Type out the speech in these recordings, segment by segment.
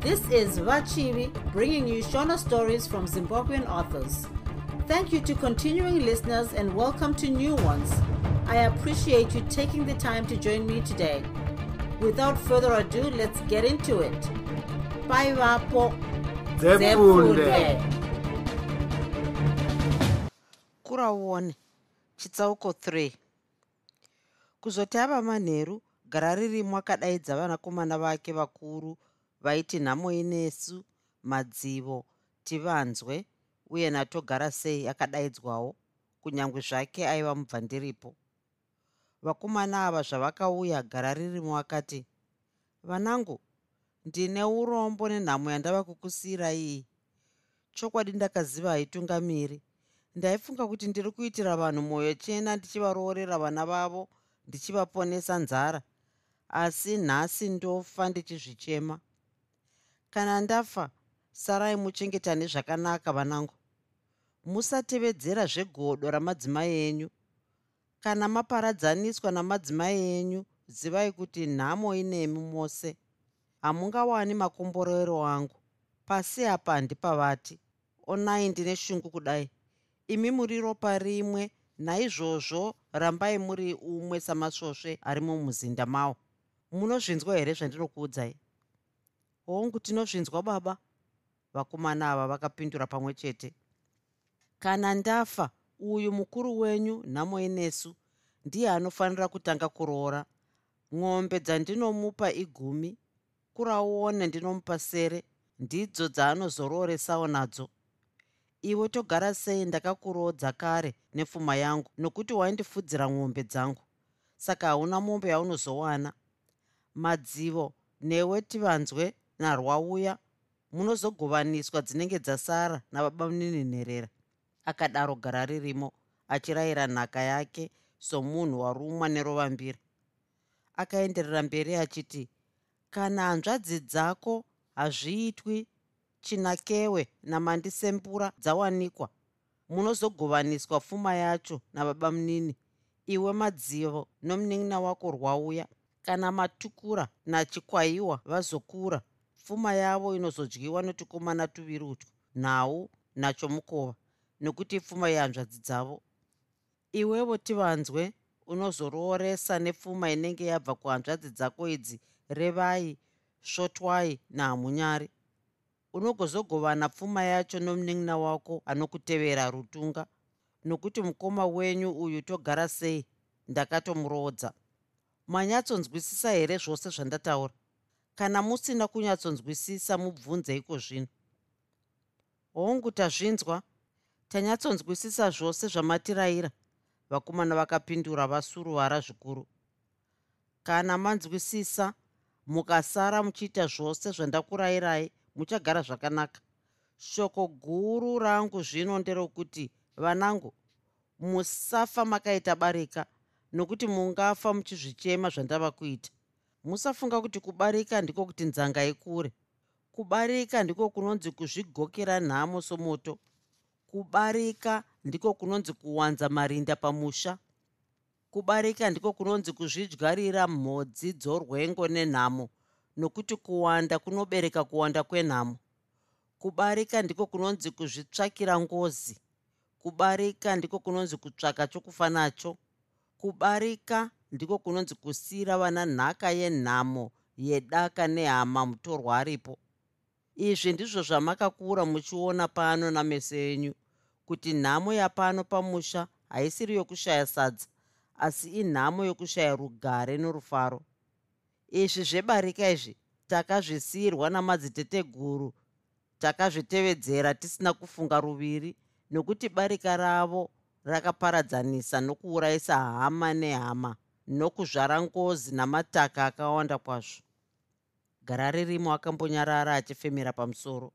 This is Vachivi bringing you Shona stories from Zimbabwean authors. Thank you to continuing listeners and welcome to new ones. I appreciate you taking the time to join me today. Without further ado, let's get into it. Bye, Vapo. Zefunde. kuraone chitsauko 3 kuzoti ava manheru gara ririmo akadaidza vanakomana vake vakuru vaiti nhamo inesu madzivo tivanzwe uye natogara sei akadaidzwawo kunyange zvake aiva mubvandiripo. Vakomana ava zvavakauya gara ririmo akati vanangu ndine urombo nenhamo yandava kukusiyira iyi. Chokwadi ndakaziva haitungamiri. Ndaifunga kuti ndiri kuitira vanhu mwoyo chena ndichivaroorera vana vavo ndichivaponesa nzara asi nhasi ndofa ndichizvichema kana ndafa sarai muchengeta nezvakanaka vanangu. Musatevedzera zvegodo ramadzimai enyu. Kana maparadzaniswa namadzimai enyu zivai kuti nhamo inemi mose. Hamungawani makomborero angu. Pasi apa handipavati onai ndine shungu kudai. Imi muri ropa rimwe naizvozvo rambai muri umwe samasvosve ari mumuzinda mavo munozvinzwa here zvandinokuudzai hongu tinozvinzwa baba. Vakomana ava vakapindura pamwe chete. Kana ndafa uyu mukuru wenyu nhamo inesu ndiye anofanira kutanga kuroora. Ng'ombe dzandinomupa igumi kuraone ndinomupa sere ndidzo dzaanozorooresawo nadzo. Iwe togara sei ndakakurodza kare nepfuma yangu nokuti waindifudzira mwombe dzangu? Saka hauna mombe yaunozowana. Madzivo newe tivanzwe narwauya munozogovaniswa dzinenge dzasara nababa muninhinherera. Akadaro gara ririmo achirayira nhaka yake somunhu warumwa nerovambira akaenderera mberi achiti kana hanzvadzi dzako hazviitwi chinakewe namandisembura dzawanikwa. Munozogovaniswa pfuma yacho nababa munini. Iwe madzivo nomunin'ina wako rwauya kana matukura nachikwaiwa vazokura pfuma yavo inozodyiwa notukomana tuviri utyu nhau nachomukova nokuti pfuma yehanzvadzi dzavo. Iwevo tivanzwe unozorooresa nepfuma inenge yabva kuhanzvadzi dzako idzi revai svotwai nahamunyari unogozogovana pfuma yacho nomunin'ina wako anokutevera rutunga nokuti mukoma wenyu uyu togara sei ndakatomurodza manyatsonzwisisa here zvose zvandataura kana musina kunyatsonzwisisa mubvunze iko zvino. Hongu tazvinzwa tanyatsonzwisisa zvose zvamatirayira vakomana vakapindura vasuruvara zvikuru. Kana manzwisisa mukasara muchiita zvose zvandakurayirai muchagara zvakanaka. Shoko guru rangu zvino nderokuti vanangu musafa makaita barika nokuti mungafa muchizvichema zvandava kuita musafunga kuti kubarika ndiko kuti nzanga ikure. Kubarika ndiko kunonzi kuzvigokera nhamo somoto. Kubarika ndiko kunonzi kuwanza marinda pamusha. Kubarika ndiko kunonzi kuzvidyarira mhodzi dzorwengo nenhamo nokuti kuwanda kunobereka kuwanda kwenhamo. Kubarika ndiko kunonzi kuzvitsvakira ngozi. Kubarika ndiko kunonzi kutsvaka chokufa nacho. Kubarika ndiko kunonzi kusiyira vana nhaka yenhamo yedaka nehama mutorwa aripo. Izvi ndizvo zvamakakura muchiona pano nameso enyu kuti nhamo yapano pamusha haisiri yokushaya sadza asi inhamo yokushaya rugare norufaro. Izvi zvebarika izvi takazvisiyirwa namadziteteguru takazvitevedzera tisina kufunga ruviri nokuti barika ravo rakaparadzanisa nokuurayisa hama nehama nokuzvara ngozi namataka akawanda kwazvo. Gara ririmo akambonyarara achifemera pamusoro.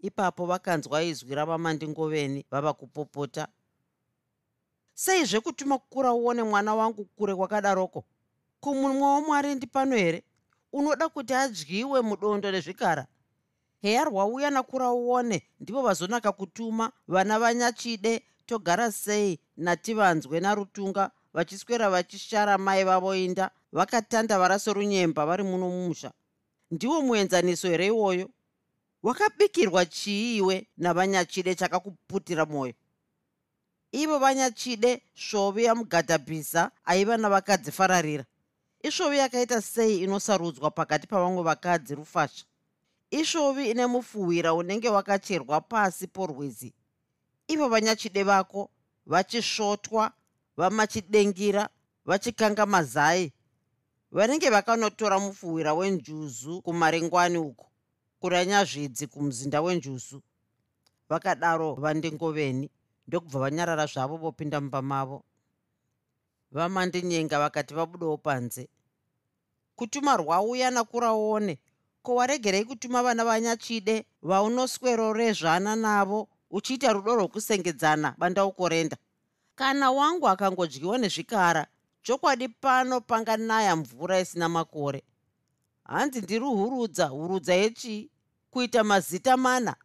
Ipapo vakanzwa izwi ravamandingoveni vava kupopota. Sei zvekutuma kukura uone mwana wangu kure kwakadaroko? Kumunwe wamwari ndipano here? Unoda kuti adyiwe mudondo nezvikara? Heya rwauya nakura uone ndivo vazonaka kutuma vana vanyachide togara sei nativanzwe narutunga vachiswera vachishara mai vavo inda vakatanda varasorunyemba vari muno mumusha. Ndiwo muenzaniso here iwoyo? Wakabikirwa chii iwe navanyachide chakakuputira mwoyo ivo vanyachide svovi yamugadhabhisa aiva navakadzi fararira. Isvovi yakaita sei inosarudzwa pakati pavamwe vakadzi rufasha? Isvovi ine mufuhwira unenge wakacherwa pasi porwizi. Ivo vanyachide vako vachisvotwa vamachidengira vachikanga mazai vanenge vakanotora mufuhwira wenjuzu kumarengwani uko kuranyazvidzi kumuzinda wenjuzu. Vakadaro vandingoveni ndokubva vanyarara zvavo vopinda mumba mavo. Vamandinyenga vakati vabudawo panze kutuma rwauya nakuraone ko waregerei kutuma vana vanyachide vaunoswerorezvana navo uchiita rudo rwokusengedzana bandauko renda kana wangu akangodyiwa nezvikara chokwadi pano panganaya mvura isina makore. Hanzi ndiri hurudza hurudza yechii kuita mazita mana.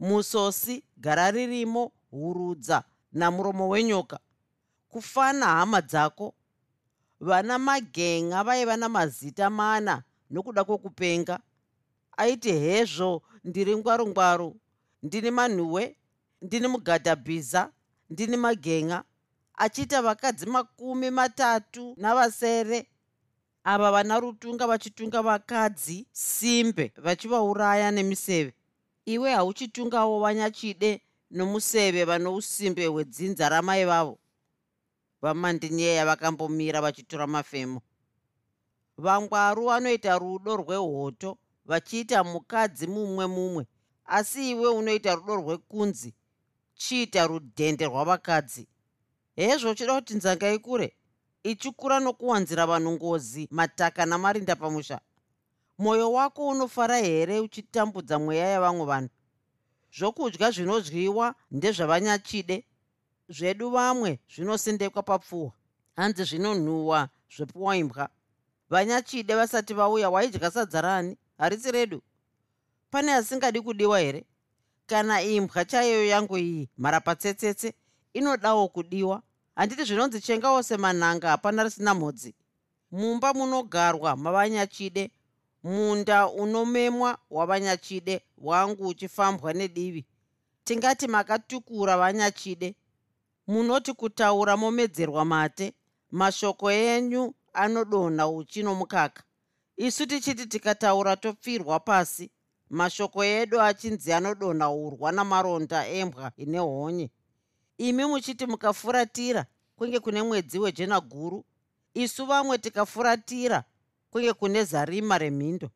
Musosi gara ririmo hurudza namuromo wenyoka. Kufana hama dzako. Vana magenga vaiva namazita mana nokuda kwokupenga. Aiti hezvo ndiri ngwarungwaru. Ndini manhuwe ndini mugadhabhiza ndini magenga achiita vakadzi makumi matatu navasere. Ava vana rutunga vachitunga vakadzi simbe vachivauraya nemiseve. Iwe hauchitungawo vanyachide nomuseve vano usimbe hwedzinza ramai vavo. Vamandinyeya vakambomira vachitora mafemo. Vangwaru vanoita rudo rwehoto vachiita mukadzi mumwe mumwe asi iwe unoita rudo rwekunzi chiita rudhende rwavakadzi. Hezvo uchida kuti nzanga ikure? Ichikura nokuwanzira vanhu ngozi mataka namarinda pamusha. Mwoyo wako unofara here uchitambudza mweya yavamwe vanhu? Zvokudya zvinodyiwa ndezvavanyachide zvedu vamwe zvinosendekwa papfuwa hanzi zvinonhuhwa zvepuwa imbwa. Vanyachide vasati vauya waidya sadza rani? Harisi redu. Pane asingadi kudiwa here kana imbwa chaiyo yangu iyi mharapatsetsetse inodawo kudiwa. Handiti zvinonzi chengawo semanhanga hapana risina mhodzi. Mumba munogarwa mavanyachide munda unomemwa wavanyachide wangu uchifambwa nedivi. Tingati makatukura vanyachide munoti kutaura momedzerwa mate mashoko enyu anodonha uchi nomukaka. Isu tichiti tikataura topfirwa pasi mashoko edu achinzi anodonha urwa namaronda embwa ine honye. Imi muchiti mukafuratira kunge kune mwedzi wejena guru? Isu vamwe tikafuratira kunge kune zarima remhindo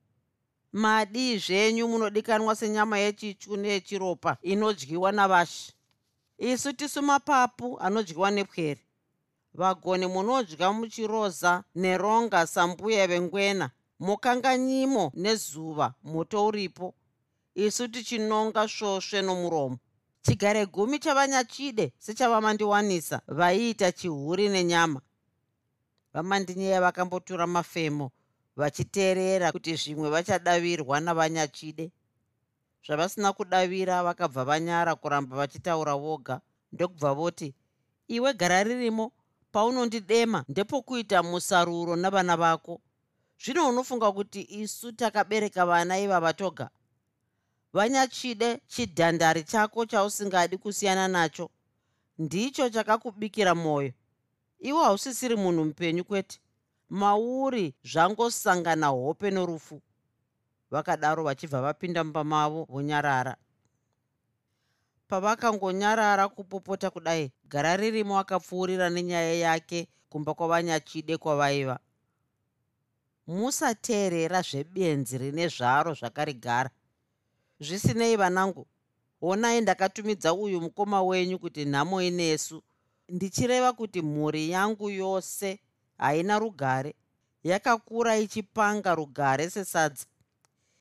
madii zvenyu munodikanwa senyama yechityu neyechiropa inodyiwa navashi? Isu tisu mapapu anodyiwa nepwere. Vagoni munodya muchiroza neronga sambuya vengwena mukanganyimo nezuva moto uripo. Isu tichinonga svosve nomuromo. Chigare gumi chavanyachide sechavamandiwanisa vaiita chihuri nenyama. Vamandinyeya vakambotura mafemo vachiteerera kuti zvimwe vachadavirwa navanyachide. Zvavasina kudavira vakabva vanyara kuramba vachitaura voga. Ndokubva voti iwe gara ririmo paunondidema ndepokuita musaruro navana vako zvino unofunga kuti isu takabereka vana ivava toga? Vanyachide chidhandari chako chausingadi kusiyana nacho. Ndicho chakakubikira mwoyo iwo hausisiri munhu mupenyu kwete. Mauri zvangosangana hope norufu. Vakadaro vachibva vapinda mumba mavo vonyarara. Pavakangonyarara kupopota kudai gara ririmo akapfuurira nenyaya yake kumba kwavanyachide kwavaiva musateerera zvebenzi rine zvaro zvakarigara. Zvisinei vanangu. Onai ndakatumidza uyu mukoma wenyu kuti nhamo inesu ndichireva kuti mhuri yangu yose haina rugare. Yakakura ichipanga rugare sesadza.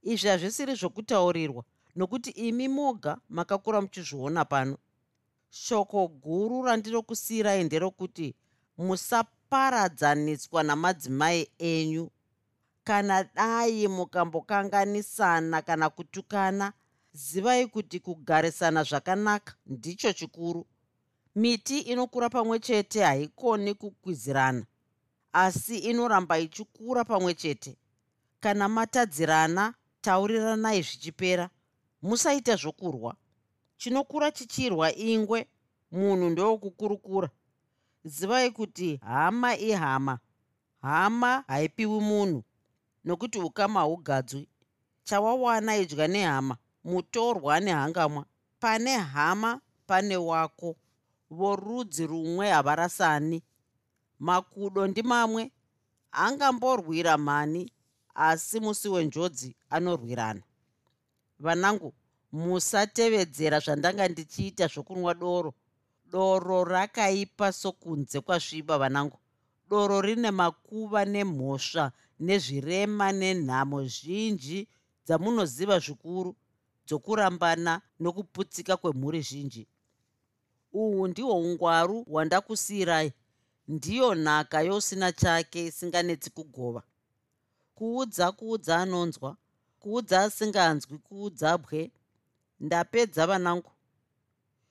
Izvi hazvisiri zvokutaurirwa nokuti imi moga makakura muchizviona pano. Shoko guru randinokusiyirai nderokuti musaparadzaniswa namadzimai enyu kana dai mukambokanganisana kana kutukana zivai kuti kugarisana zvakanaka ndicho chikuru. Miti inokura pamwe chete haikoni kukwizirana asi inoramba ichikura pamwe chete. Kana matadzirana tauriranai zvichipera musaita zvokurwa. Chinokura chichirwa ingwe munhu ndowokukurukura zivai kuti hama ihama hama haipiwi munhu nokuti ukama hugadzwi chawawana idya nehama mutorwa nehangamwa. Pane hama pane wako. Vorudzi rumwe havarasani. Makudo ndimamwe angamborwira mhani asi musi wenjodzi anorwirana. Vanangu musatevedzera zvandanga ndichiita zvokunwa doro. Doro rakaipa sokunze kwasviba vanangu doro rine makuva nemhosva nezvirema nenhamo zhinji dzamunoziva zvikuru dzokurambana nokuputsika kwemhuri zhinji. Uhwu ndihwo ungwaru hwandakusiyirai ndiyo nhaka yousina chake isinganetsi kugova. Kuudza kuudza anonzwa. Kuudza asinganzwi kuudza bwe. Ndapedza vanangu.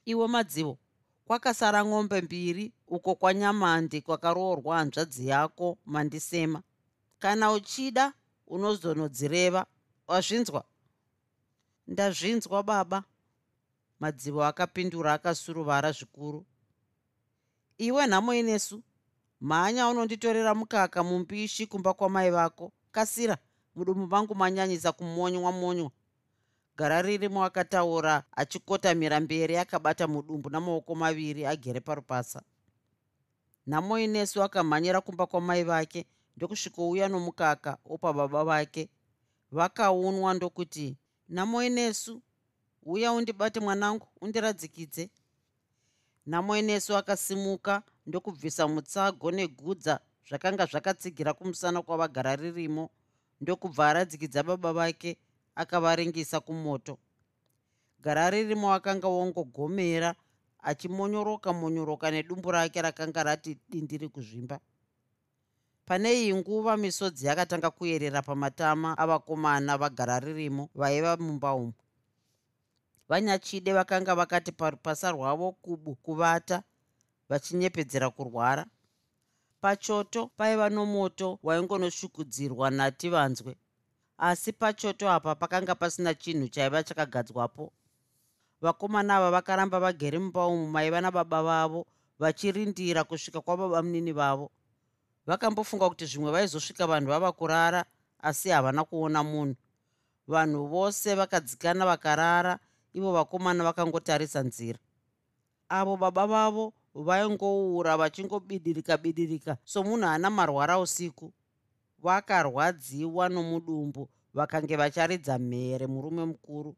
Iwe madzivo kwakasara ng'ombe mbiri uko kwanyamandi kwakaroorwa hanzvadzi yako mandisema. Kana uchida unozonodzireva. Wazvinzwa? Ndazvinzwa baba. Madzivo akapindura akasuruvara zvikuru. Iwe nhamo inesu mhanya unonditorera mukaka mumbishi kumba kwamai vako. Kasira mudumbu mangu manyanyisa kumonywa monywa. Gara ririmo akataura achikotamira mberi akabata mudumbu namaoko maviri agere parupasa nhamo inesu akamhanyira kumba kwamai vake ndokusvikouya nomukaka opa baba vake. Vakaunwa ndokuti nhamo inesu uya undibate mwanangu undiradzikidze. Nhamo inesu akasimuka ndokubvisa mutsago negudza zvakanga zvakatsigira kumusana kwavagara ririmo ndokubva aradzikidza baba vake akavaringisa kumoto. Gara ririmo akanga wongogomera achimonyoroka monyoroka nedumbu rake rakanga rati dindiri kuzvimba. Pane iyi nguva misodzi yakatanga kuyerera pamatama avakomana vagara ririmo vaiva mumba umu. Vanyachide vakanga vakati parupasa rwavo kubu kuvata vachinyepedzera kurwara. Pachoto paiva nomoto waingonosvukudzirwa nati vanzwe asi pachoto apa pakanga pasina chinhu chaiva chakagadzwapo vakomana ava vakaramba vagere mumba umu maiva nababa vavo vachirindira kusvika kwababa munini vavo. Vakambofunga kuti zvimwe vaizosvika vanhu vava kurara asi havana kuona munhu. Vanhu vose vakadzikana vakarara ivo vakomana vakangotarisa nzira. Avo baba vavo vaingoura vachingobidirika bidirika somunhu ana marwara usiku. Vakarwadziwa nomudumbu vakange vacharidza mhere murume mukuru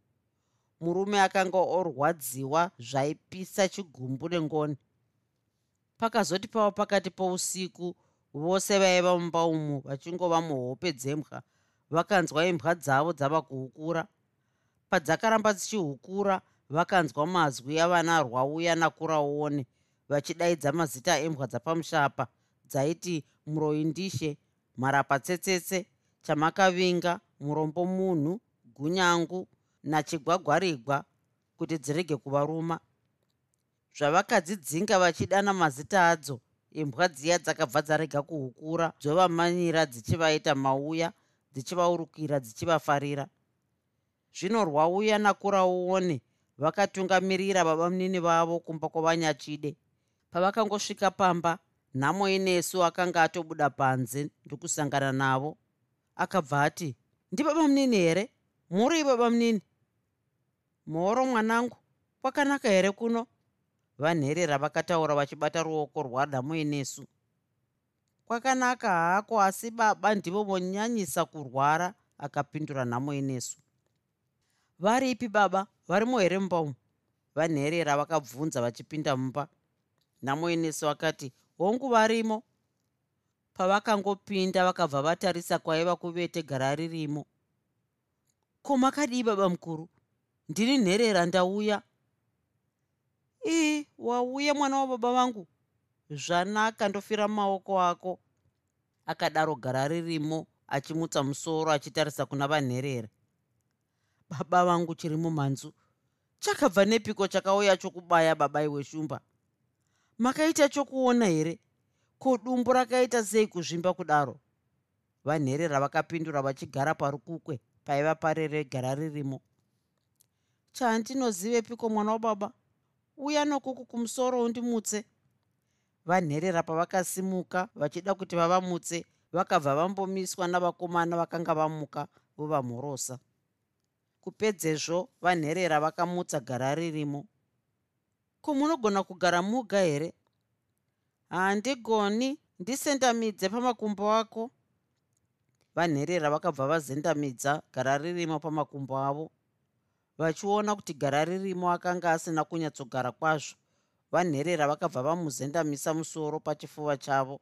murume akanga orwadziwa zvaipisa chigumbu nengoni. Pakazoti pava pakati pousiku vose vaiva mumba umu vachingova muhope dzembwa vakanzwa imbwa dzavo dzava kuhukura. Padzakaramba dzichihukura vakanzwa mazwi avana rwauya nakuraone vachidaidza mazita embwa dzapamushapa. Dzaiti muroindishe mharapatsetsetse chamakavinga murombo munhu gunyangu nachigwagwarigwa kuti dzirege kuvaruma. Zvavakadzidzinga vachidana mazita adzo imbwa dziya dzakabva dzarega kuhukura dzovamanyira dzichivaita mauya dzichivaurukira dzichivafarira. Zvino rwauya nakuraone vakatungamirira baba munini vavo kumba kwavanyachide. Pavakangosvika pamba nhamo inesu akanga atobuda panze ndokusangana navo. Akabva ati ndibaba munini here? Muri baba munini mhoro mwanangu kwakanaka here kuno? Vanherera vakataura vachibata ruoko rwanhamo inesu kwakanaka hako asi baba ndivo vonyanyisa kurwara akapindura nhamo inesu varipi baba? Varimo here mumba umu? Vanherera vakabvunza vachipinda mumba. Nhamo inesu akati hongu varimo? Pavakangopinda vakabva vatarisa kwaiva kuvete gara ririmo. Ko makadii baba mukuru ndini nherera ndauya ii wauya mwana wababa vangu? Zvanaka ndofira mumaoko ako. Akadaro gara ririmo achimutsa musoro achitarisa kuna vanherera baba vangu chiri mumhanzu chakabva nepiko chakauya chokubaya babai weshumba? Makaita chokuona here? Ko dumbu rakaita sei kuzvimba kudaro? Vanherera vakapindura vachigara parukukwe paiva pareregara ririmo chandinozivepiko mwana wababa? Uya nokuku kumusoro undimutse. Vanherera pavakasimuka vachida kuti vavamutse vakabva vambomiswa navakomana vakanga vamuka vovamhorosa kupedzezvo vanherera vakamutsa gara ririmo. Ko munogona kugara muga here? Handigoni ndisendamidze pamakumbo ako. Vanherera vakabva vazendamidza gara ririmo pamakumbo avo vachiona kuti gara ririmo akanga asina kunyatsogara kwazvo vanherera vakabva vamuzendamisa musoro pachifuva chavo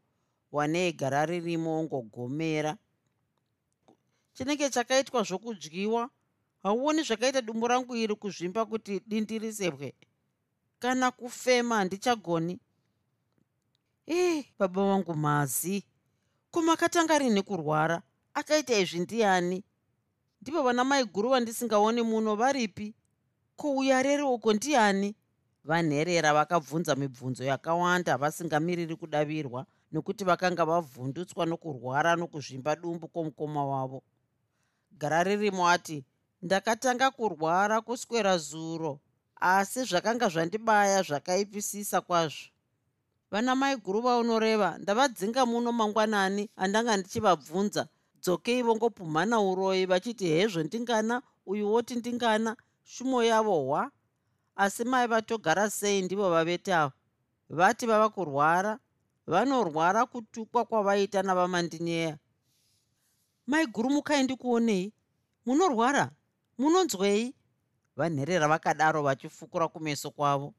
wanei gara ririmo ngogomera chinenge chakaitwa zvokudyiwa hauoni zvakaita dumbu rangu iri kuzvimba kuti dindirisebwe kana kufema handichagoni. Ii baba vangu mazi. Kumakatanga rini kurwara akaita izvi ndiani ndipo vana mai guru vandisingaoni muno varipi? Kuuyareriwoko ndiani? Vanherera vakabvunza mibvunzo yakawanda vasingamiriri kudavirwa nokuti vakanga vavhundutswa nokurwara nokuzvimba dumbu kwomukoma wavo. Gara ririmo ati ndakatanga kurwara kuswera zuro asi zvakanga zvandibaya zvakaipisisa kwazvo. Vana mai guru vaunoreva ndavadzinga muno mangwanani andanga ndichivabvunza dzokei vongopumhana uroyi vachiti hezvo ndingana uyu woti ndingana shumo yavo hwa? Asi mai vatogara sei ndivo vavete avo? Vati vava kurwara vanorwara kutukwa kwavaita navamandinyeya. Mai guru mukai ndikuonei? Munorwara? Munonzwei? Vanherera vakadaro vachifukura kumeso kwavo.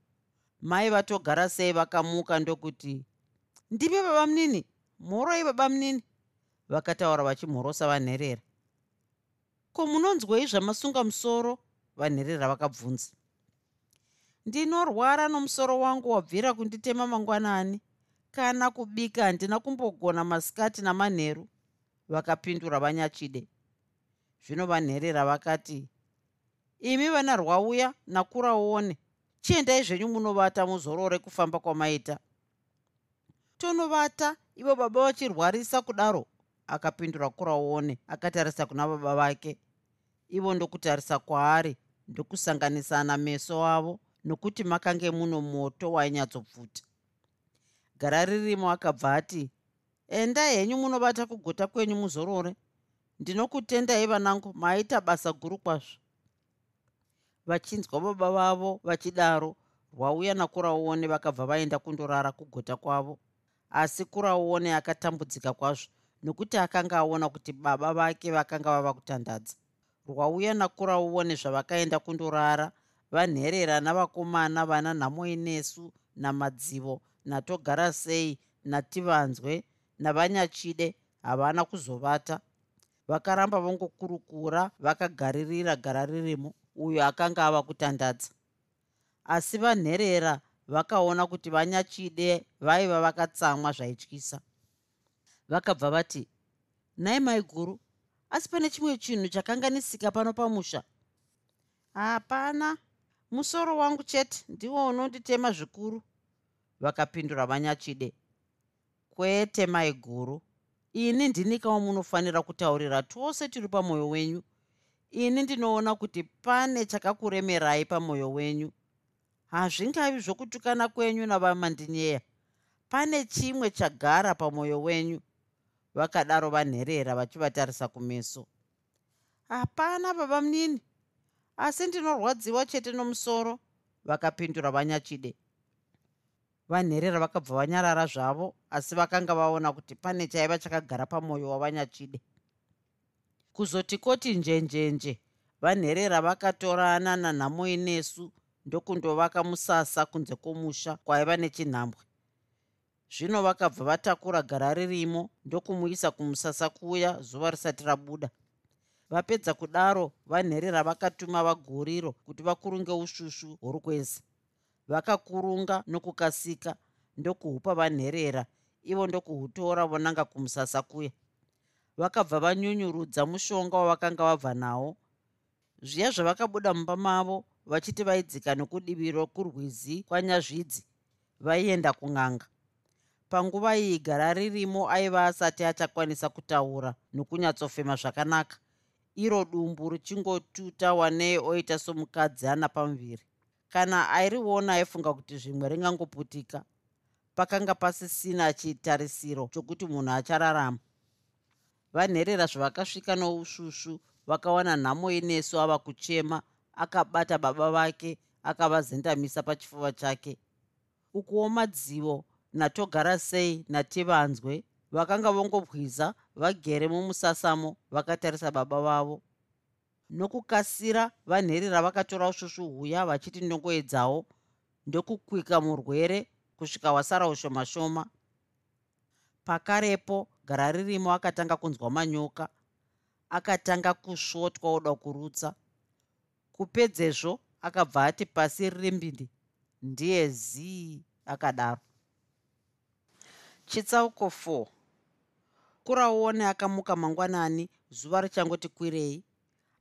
Mai vatogara sei vakamuka ndokuti ndipe baba munini? Mhoroi baba munini vakataura vachimhorosa vanherera ko munonzwei zvamasunga musoro vanherera vakabvunza ndinorwara nomusoro wangu wabvira kunditema mangwanani. Kana kubika handina kumbogona masikati namanheru. Vakapindura vanyachide. Zvino vanherera vakati imi vana rwauya nakuraone chiendai zvenyu munovata muzorore kufamba kwamaita. Tonovata ivo baba vachirwarisa kudaro akapindura kuraone akatarisa kuna baba vake. Ivo ndokutarisa kwaari ndokusanganisana meso avo nokuti makange muno moto wainyatsopfuta. Gara ririmo akabva ati endai henyu munovata kugota kwenyu muzorore. Ndinokutendai vanangu maita basa guru kwazvo. Vachinzwa baba vavo vachidaro rwauya nakuraone vakabva vaenda kundorara kugota kwavo. Asi kuraone akatambudzika kwazvo nokuti akanga aona kuti baba vake vakanga vava kutandadza. Rwauya nakuraone zvavakaenda kundorara vanherera navakomana vana nhamo inesu namadzivo natogara sei nativanzwe navanyachide havana kuzovata. Vakaramba vongokurukura vakagaririra gara ririmo uyo akanga ava kutandadza. Asi vanherera vakaona kuti vanyachide vaiva vakatsamwa zvaityisa vakabva vati nai mai guru asi pane chimwe chinhu chakanganisika pano pamusha. Hapana musoro wangu chete ndiwo unonditema zvikuru vakapindura vanyachide. Kwete mai guru ini ndinikawo munofanira kutaurira tose tiri pamwoyo wenyu. Ini ndinoona kuti pane chakakuremerai pamwoyo wenyu. Hazvingavi zvokutukana kwenyu navamandinyeya. Pane chimwe chagara pamwoyo wenyu vakadaro vanherera vachivatarisa kumeso. Hapana baba munini. Asi ndinorwadziwa chete nomusoro vakapindura vanyachide. Vanherera vakabva vanyarara zvavo asi vakanga vaona kuti pane chaiva chakagara pamwoyo wavanyachide. Kuzoti koti njenjenje vanherera vakatorana nanhamo inesu ndokundovaka musasa kunze kwomusha kwaiva nechinhambwe zvino vakabva vatakura gara ririmo ndokumuisa kumusasa kuya zuva risati rabuda. Vapedza kudaro vanherera vakatuma vaguriro kuti vakurunge ushushu hworukwezi vakakurunga nokukasika ndokuhupa vanherera ivo ndokuhutora vonanga kumusasa kuya. Vakabva vanyunyurudza mushonga wavakanga vabva nawo zviya zvavakabuda mumba mavo vachiti vaidzika nokudivi rokurwizi kwanyazvidzi vaienda kun'anga panguva iyi gara ririmo aiva asati achakwanisa kutaura nokunyatsofema zvakanaka. Iro dumbu richingotuta wanei oita somukadzi ana pamuviri. Kana airiona aifunga kuti zvimwe ringangoputika pakanga pasisina chitarisiro chokuti munhu achararama. Vanherera zvavakasvika nousvusvu vakawana nhamo inesu ava kuchema akabata baba vake akavazendamisa pachifuva chake. Ukuwo madzivo natogara sei nativanzwe vakanga vongobwiza vagere mumusasamo vakatarisa baba vavo. Nokukasira vanherera vakatora usvusvu huya vachiti ndongoedzawo ndokukwika murwere kusvika wasara ushoma shoma pakarepo gara ririmo akatanga kunzwa manyoka akatanga kusvotwa oda kurutsa. Kupedzezvo akabva ati pasi ririmbindi ndiye zii akadaro chitsauko 4 kuraone akamuka mangwanani zuva richangoti kwirei.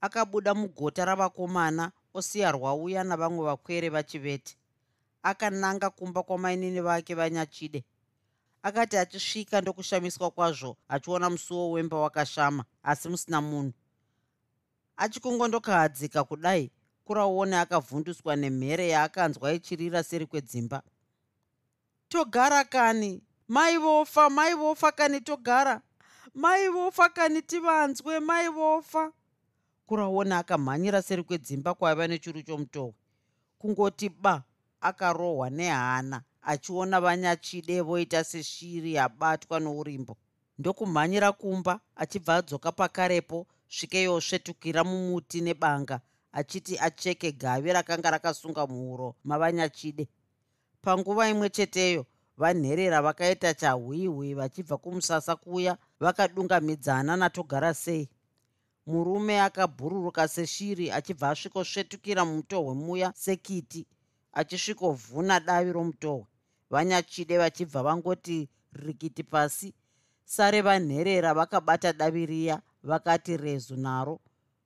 Akabuda mugota ravakomana osiya rwauya navamwe vakwere vachivete. Akananga kumba kwamainini vake vanyachide. Akati achisvika ndokushamiswa kwazvo achiona musuwo wemba wakashama asi musina munhu. Achikungondokahadzika kudai kurauone akavhunduswa nemhere yaakanzwa ichirira seri kwedzimba. Togara kani mai vofa mai vofa kani togara. Mai vofa kani tivanzwe mai vofa. Kurauone akamhanyira seri kwedzimba kwaiva nechuru chomutohwe kungoti ba akarohwa nehana achiona vanyachide voita seshiri yabatwa nourimbo. Ndokumhanyira kumba achibva adzoka pakarepo svikeyosvetukira mumuti nebanga achiti acheke gavi rakanga rakasunga muhuro mavanyachide. Panguva imwe cheteyo vanherera vakaita chahwihwi vachibva kumusasa kuya vakadungamidzana natogara sei. Murume akabhururuka seshiri achibva asvikosvetukira mumutohwe muya sekiti achisvikovhuna davi romutohwe. Vanyachide vachibva vangoti rikiti pasi. Sare vanherera vakabata davi riya vakati rezu naro.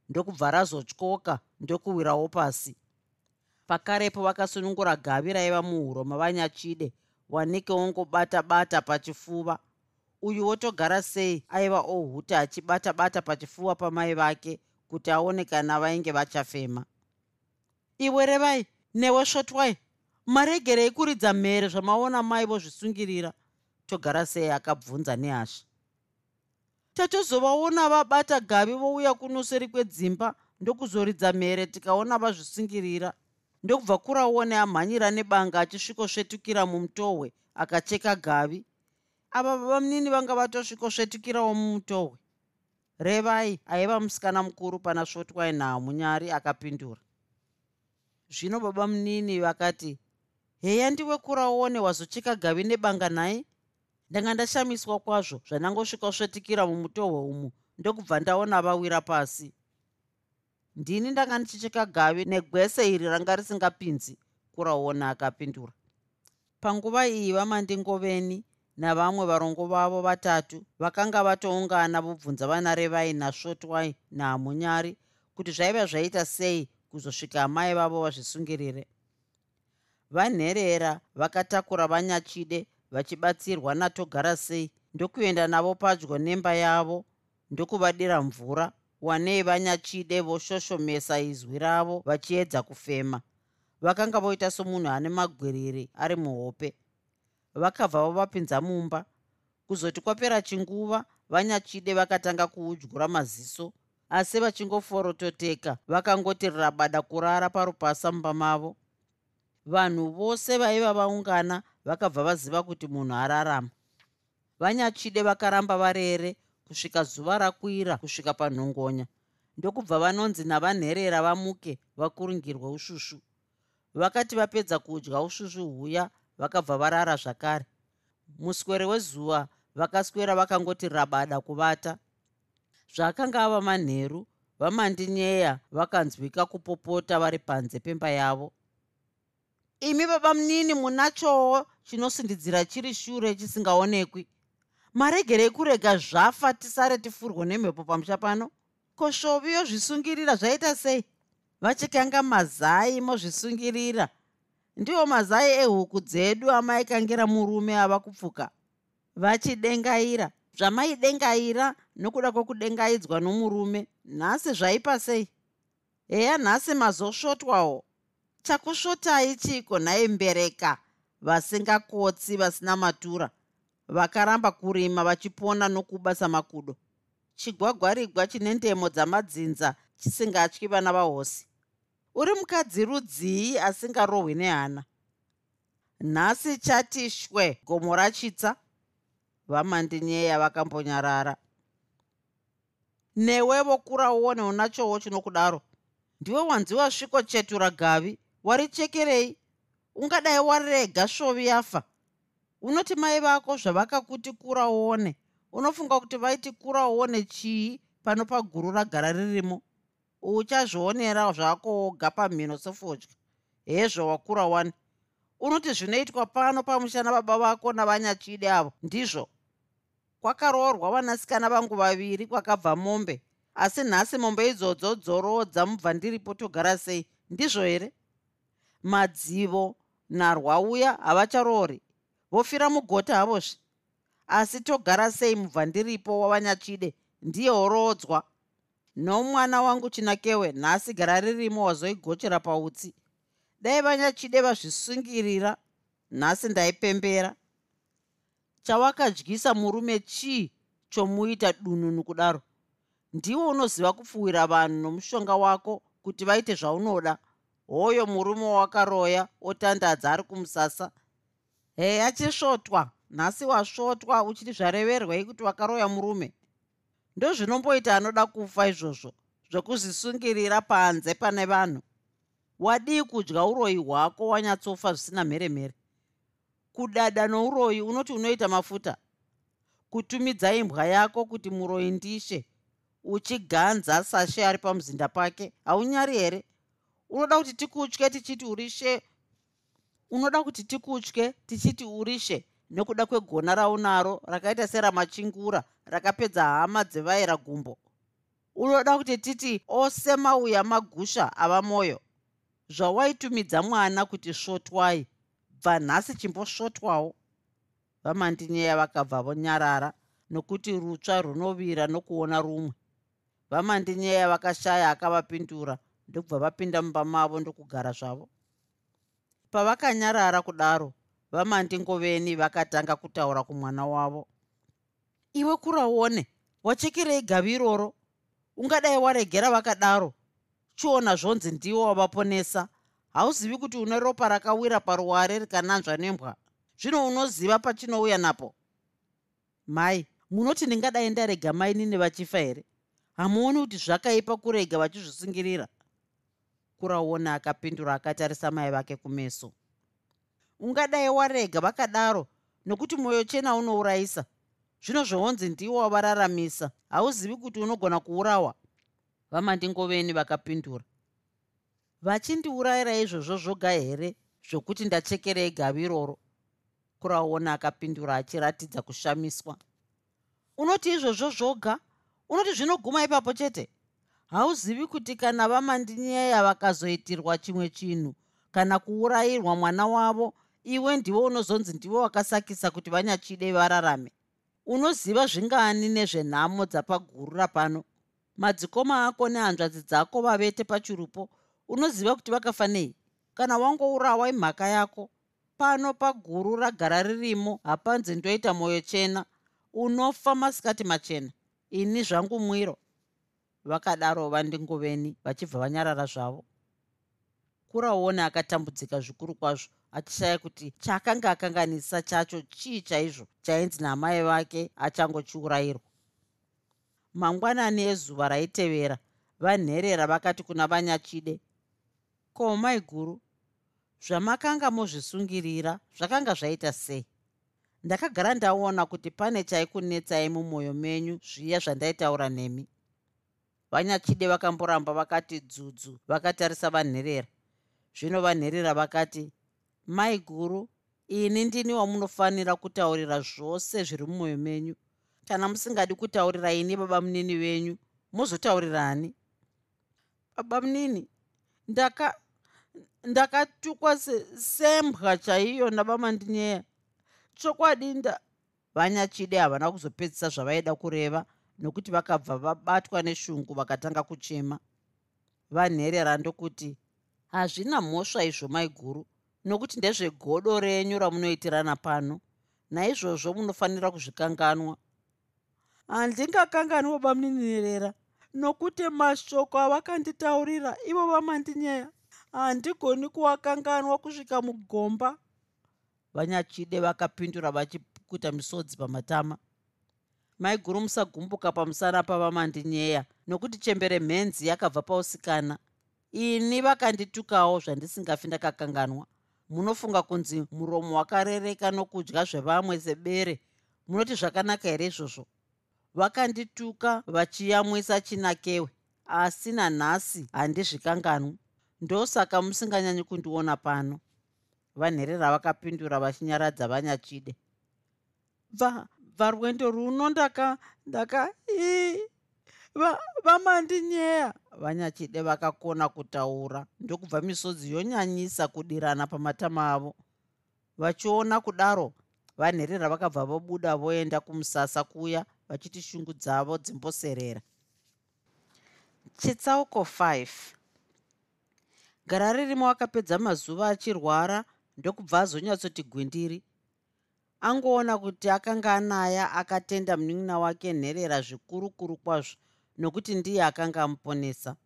Ndokubva razotyoka ndokuwirawo pasi. Pakarepo vakasunungura gavi raiva muhuro mavanyachide wanike wongobata-bata pachifuva. Uyu wotogara sei aiva ohuta achibata-bata pachifuva pamai vake kuti aone kana vainge vachafema. Iwe revai newe svotwai maregerei kuridza mhere zvamaona mai vozvisungirira. Togara sei akabvunza nehasha tatozovaona vabata gavi vouya kunoseri kwedzimba ndokuzoridza mhere tikaona vazvisungirira ndokubva kuraone amhanyira nebanga achisvikosvetukira mumutohwe akacheka gavi. Ava vamunini vanga vatosvikosvetukirawo mumutohwe revai aiva musikana mukuru pana svotwai nahamunyari akapindura. Zvino baba munini vakati heya ndiwe kuraone wazocheka gavi nebanga nai ndanga ndashamiswa kwazvo zvanangosvikosvetukira mumutohwe umu ndokubva ndaona vawira pasi ndini ndanga ndichicheka gavi negwese iri ranga risingapinzi kuraona akapindura. Panguva iyi vamandingoveni navamwe varongo vavo vatatu vakanga vatoungana vobvunza vana revai nasvotwai nahamunyari kuti zvaiva zvaita sei kuzosvika amai vavo vazvisungirire. Vanherera vakatakura vanyachide vachibatsirwa natogara sei ndokuenda navo padyo nemba yavo ndokuvadira mvura wanei vanyachide voshoshomesa izwi ravo vachiedza kufema. Vakanga voita somunhu ane magwiriri ari muhope. Vakabva vavapinza mumba. Kuzoti kwapera chinguva vanyachide vakatanga kuudyura maziso asi vachingoforototeka vakangoti rabada kurara parupasa mumba mavo. Vanhu vose vaiva vaungana vakabva vaziva kuti munhu ararama. Vanyachide vakaramba varere kusvika zuva rakwira kusvika panhongonya. Ndokubva vanonzi navanherera vamuke vakurungirwe usvusvu vakati vapedza kudya usvusvu huya vakabva varara zvakare. Muswere wezuva vakaswera vakangoti rabada kuvata. Zvakanga ava manheru vamandinyeya vakanzwika kupopota vari panze pemba yavo. Imi baba munini munachowo chinosindidzira chiri shure chisingaonekwi maregerei kurega zvafa tisare tifurwo nemhepo pamusha pano? Ko svovi yozvisungirira zvaita sei? Vachikanga mazai mozvisungirira. Ndiwo mazai ehuku dzedu amaikangira murume ava kupfuka. Vachidengaira. Zvamaidengaira nokuda kwokudengaidzwa nomurume nhasi zvaipa sei? Heya nhasi mazosvotwawo chakusvotai chiko nhaye mbereka vasingakotsi vasina matura vakaramba kurima vachipona nokubasa makudo. Chigwagwarigwa chine ndemo dzamadzinza chisingatyi vana vahosi. Uri mukadzi rudzii asingarohwi nehana? Nhasi chati shwe gomo rachitsa vamandinyeya vakambonyarara. Newe vokura uone unachowo chinokudaro. Ndiwe wanzi wasviko chetura gavi warichekerei? Ungadai warega svovi yafa unoti mai vako zvavakakuti kura uone unofunga kuti vaiti kura uone chii pano paguru ragara ririmo? Uchazvionera zvako woga pamhino sefodya hezvo wakura wani. Unoti zvinoitwa pano pamushana baba vako navanyachide avo ndizvo. Kwakaroorwa vanasikana vangu vaviri kwakabva mombe asi nhasi mombe idzodzo dzorodza mubva ndiripo togara sei ndizvo here madzivo narwauya havacharoori vofira mugota havozve. Asi togara sei mubva ndiripo wavanyachide ndiye oroodzwa nomwana wangu chinakewe nhasi gara ririmo wazoigochera pautsi. Dai vanyachide vazvisungirira nhasi ndaipembera. Chawakadyisa murume chii chomuita dununu kudaro? Ndiwo unoziva kupfuwira vanhu nomushonga wako kuti vaite zvaunoda. Hoyo murume wawakaroya otandadza ari kumusasa heya chisvotwa nhasi wasvotwa uchiti zvareverwei kuti wakaroya murume. Ndozvinomboita anoda kufa izvozvo zvokuzvisungirira panze pane vanhu. Wadii kudya uroyi hwako wanyatsofa zvisina mheremhere? Kudada nouroyi unoti unoita mafuta? Kutumidza imbwa yako kuti muroyi ndishe. Uchiganza sashe ari pamuzinda pake. Haunyari here? Unoda kuti tikutye tichiti urishe unoda kuti tikutye tichiti urishe nekuda kwegona raunaro rakaita seramachingura rakapedza hama dzevaira gumbo. Unoda kuti titi ose mauya magusha ava mwoyo zvawaitumidza mwana kuti svotwai bva nhasi chimbosvotwawo vamandinyeya vakabva vonyarara nokuti rutsva runovira nokuona rumwe. Vamandinyeya vakashaya akavapindura ndokubva vapinda mumba mavo ndokugara zvavo pavakanyarara kudaro vamandingoveni vakatanga kutaura kumwana wavo. Iwe kurauone wachekerei gavi iroro ungadai waregera vakadaro? Chiona zvonzi ndiwo wavaponesa. Hauzivi kuti une ropa rakawira paruware rikananzva nembwa? Zvino unoziva pachinouya napo? Mai munoti ndingadai ndarega mainini vachifa here? Hamuoni kuti zvakaipa kurega vachizvisungirira kurauona akapindura akatarisa mai vake kumeso. Ungadai warega vakadaro nokuti mwoyo chena unourayisa zvino zvoonzi ndiwo wavararamisa. Hauzivi kuti unogona kuurawa? Vamandingoveni vakapindura. Vachindiurayira izvozvo zvoga here zvokuti ndachekerei gavi iroro? Kurauona akapindura achiratidza kushamiswa. Unoti izvozvo zvoga? Unoti zvinoguma ipapo chete hauzivi kuti kana vamandinyeya vakazoitirwa chimwe chinhu kana kuurayirwa mwana wavo iwe ndiwe unozonzi ndiwe wakasakisa kuti vanyachide vararame? Unoziva zvingani nezvenhamo dzapaguru rapano? Madzikoma ako nehanzvadzi dzako vavete pachirupo unoziva kuti vakafa nei? Kana wangourawa imhaka yako pano paguru ragara ririmo hapanzi ndoita mwoyo chena unofa masikati machena. Ini zvangu mwiro vakadaro vandingoveni vachibva vanyarara zvavo. Kurauona akatambudzika zvikuru kwazvo achishaya kuti chaakanga akanganisa chacho chii chaizvo chainzi namai vake achangochiurayirwa mangwanani ezuva raitevera vanherera vakati kuna vanyachide ko mai guru zvamakanga mozvisungirira zvakanga zvaita sei? Ndakagara ndaona kuti pane chaikunetsai mumwoyo menyu zviya zvandaitaura nemi vanyachide vakamboramba vakati dzudzu vakatarisa vanherera. Zvino vanherera vakati mai guru ini ndini wamunofanira kutaurira zvose zviri mumwoyo menyu. Kana musingadi kutaurira ini baba munini venyu muzotaurirani. Baba munini ndaka ndakatukwa sembwa chaiyo nabamandinyeya chokwadi vanyachide havana kuzopedzisa zvavaida kureva nokuti vakabva vabatwa neshungu vakatanga kuchema. Vanherera ndokuti hazvina mhosva izvo maiguru nokuti ndezvegodo renyu ramunoitirana pano naizvozvo munofanira kuzvikanganwa. Handingakanganwa bamuninirera nokuti mashoko avakanditaurira ivo vamandinyeya handigoni kuvakanganwa kusvika mugomba. Vanyachide vakapindura vachipukuta misodzi pamatama maiguru musagumbuka pamusana pavamandinyeya nokuti chembere mhenzi yakabva pausikana. Ini vakanditukawo zvandisingafi ndakakanganwa. Munofunga kunzi muromo wakarereka nokudya zvevamwe sebere munoti zvakanaka here izvozvo? Vakandituka vachiyamwisa chinakewe asi nanhasi handizvikanganwi. Ndosaka musinganyanyi kundiona pano. Vanherera vakapindura vachinyaradza vanyachide bvarwendo runo ndaka ndaka ii vamandinyeya vanyachide vakakona kutaura. Ndokubva misodzi yonyanyisa kudirana pamatama avo. Vachiona kudaro vanherera vakabva vobuda voenda kumusasa kuya vachiti shungu dzavo dzimboserera. Chitsauko 5 gara ririmo akapedza mazuva achirwara ndokubva azonyatsoti gwindiri angoona kuti akanga anaya akatenda munin'ina wake nherera zvikurukuru kwazvo nokuti ndiye akanga amuponesa.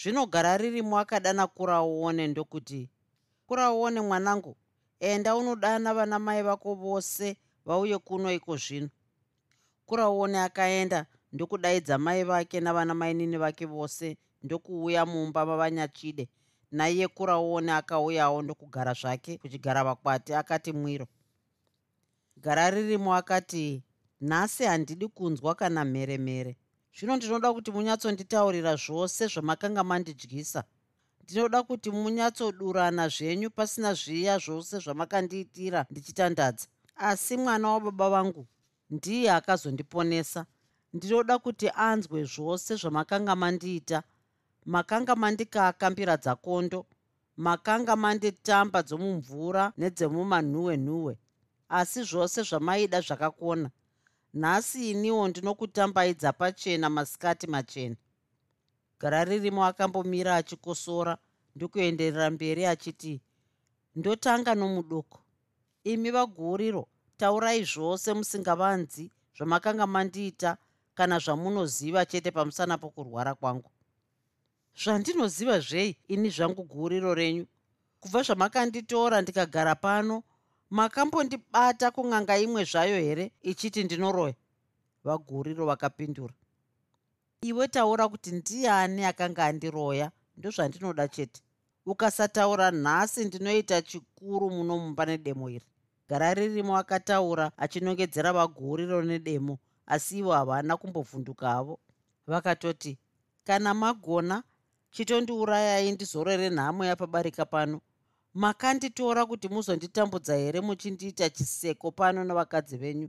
Zvinogara ririmo akadana kuraone ndokuti kuraone mwanangu enda unodana vana mai vako vose vauye kuno iko zvino. Kuraone akaenda ndokudaidza mai vake navana mainini vake vose ndokuuya mumba mavanyachide. Naiye kuraone akauyawo ndokugara zvake kuchigara vakwati akati mwiro gara ririmo akati nhasi handidi kunzwa kana mheremhere zvino ndinoda kuti munyatsonditaurira zvose zvamakanga mandidyisa. Ndinoda kuti munyatsodurana zvenyu pasina zviya zvose zvamakandiitira ndichitandadza. Asi mwana wababa vangu ndiye akazondiponesa. Ndinoda kuti anzwe zvose zvamakanga mandiita. Makanga mandikaka mbira dzakondo. Makanga manditamba dzomumvura nedzemumanhuwe nhuwe asi zvose zvamaida zvakakona. Nhasi iniwo ndinokutambaidza pachena masikati machena. Gara ririmo akambomira achikosora ndokuenderera mberi achiti ndotanga nomudoko. Imi vaguriro taurai zvose musingavanzi zvamakanga mandiita kana zvamunoziva chete pamusana pokurwara kwangu. Zvandinoziva zvei ini zvangu guriro renyu? Kubva zvamakanditora ndikagara pano makambondibata kun'anga imwe zvayo here? Ichiti ndinoroya vaguriro vakapindura. Iwe taura kuti ndiani akanga andiroya? Ndozvandinoda chete. Ukasataura nhasi ndinoita chikuru muno mumba nedemo iri. Gara ririmo akataura achinongedzera vaguriro nedemo asi ivo havana kumbovhundukavo vakatoti kana magona chitondiurayai ndizorore nhamo yapabarika pano makanditora kuti muzonditambudza here muchindiita chiseko pano navakadzi venyu?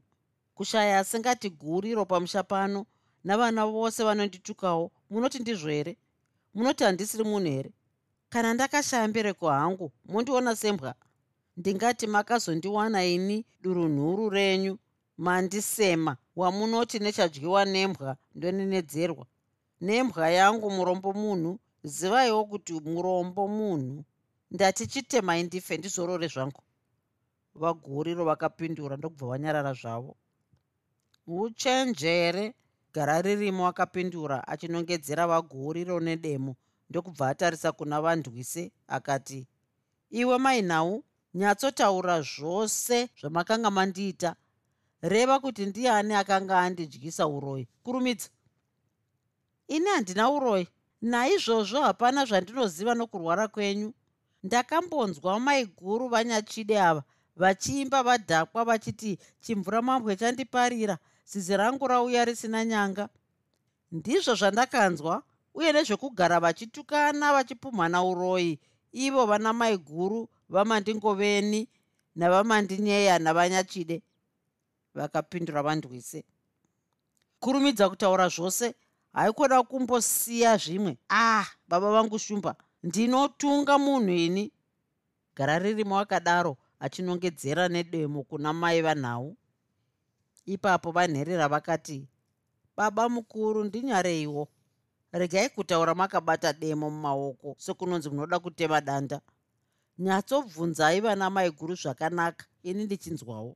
Kushaya asingati guriro pamusha pano navana vose vanonditukawo munoti ndizvo here munoti handisiri munhu here? Kana ndakashaya mbereko hangu mondiona sembwa? Ndingati makazondiwana ini durunhuru renyu mandisema wamunoti nechadyiwa nembwa ndonenedzerwa. Nembwa yangu murombo munhu zivaiwo kuti murombo munhu ndati chitemai ndife ndizorore zvangu. Vaguriro vakapindura ndokubva vanyarara zvavo. Uchenjere gara ririmo akapindura achinongedzera vaguriro nedemo ndokubva atarisa kuna vandwise akati iwe mainhau nyatsotaura zvose zvamakanga mandiita. Reva kuti ndiani akanga andidyisa uroyi kurumidza. Ini handina uroyi naizvozvo hapana zvandinoziva nokurwara kwenyu ndakambonzwa maiguru vanyachide ava vachiimba vadhakwa vachiti chimvura mambwe chandiparira zizi rangu rauya risina nyanga. Ndizvo zvandakanzwa uye nezvekugara vachitukana vachipumhana uroyi ivo vana maiguru vamandingoveni navamandinyeya navanyachide. Vakapindura vandwise kurumidza kutaura zvose haikona kumbosiya zvimwe. Ah baba vangu shumba ndinotunga munhu ini. Gara ririmo akadaro achinongedzera nedemo kuna mai vanhau. Ipapo vanherera vakati baba mukuru ndinyareiwo. Regai kutaura makabata demo mumaoko sekunonzi munoda kutema danda. Nyatsobvunzai vana mai guru zvakanaka ini ndichinzwawo.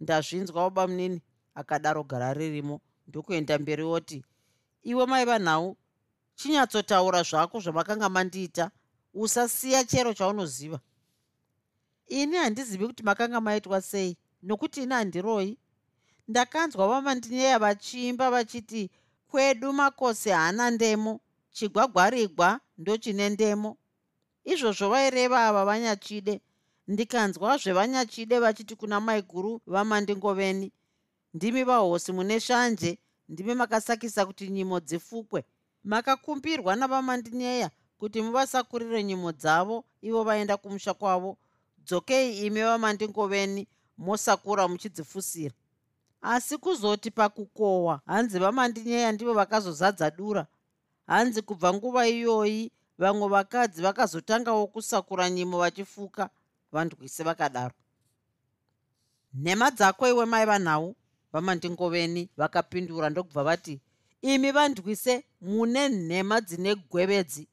Ndazvinzwa baba munini akadaro gara ririmo. Ndokuenda mberi oti iwe maiva nhau chinyatsotaura zvako zvamakanga mandiita usasiya chero chaunoziva. Ini handizivi kuti makanga maitwa sei nokuti ini handiroi. Ndakanzwa vamandinyeya vachiimba vachiti kwedu makosi haana ndemo chigwagwarigwa ndochine ndemo. Izvozvo vaireva ava vanyachide ndikanzwa zvevanyachide vachiti kuna maiguru vamandingoveni. Ndimi vahosi mune shanje ndimi makasakisa kuti nyimo dzifukwe makakumbirwa navamandinyeya kuti muvasakurire nyimo dzavo ivo vaenda kumusha kwavo. Dzokei imi vamandingoveni mosakura muchidzifusira. Asi kuzoti pakukohwa hanzi vamandinyeya ndivo vakazozadza dura. Hanzi kubva nguva iyoyi vamwe vakadzi vakazotangawo kusakura nyimo vachifuka vandwise vakadaro. Nhema dzako iwe maiva nhau vamandingoveni vakapindura ndokubva vati imi vandwise mune nhema dzine gwevedzi.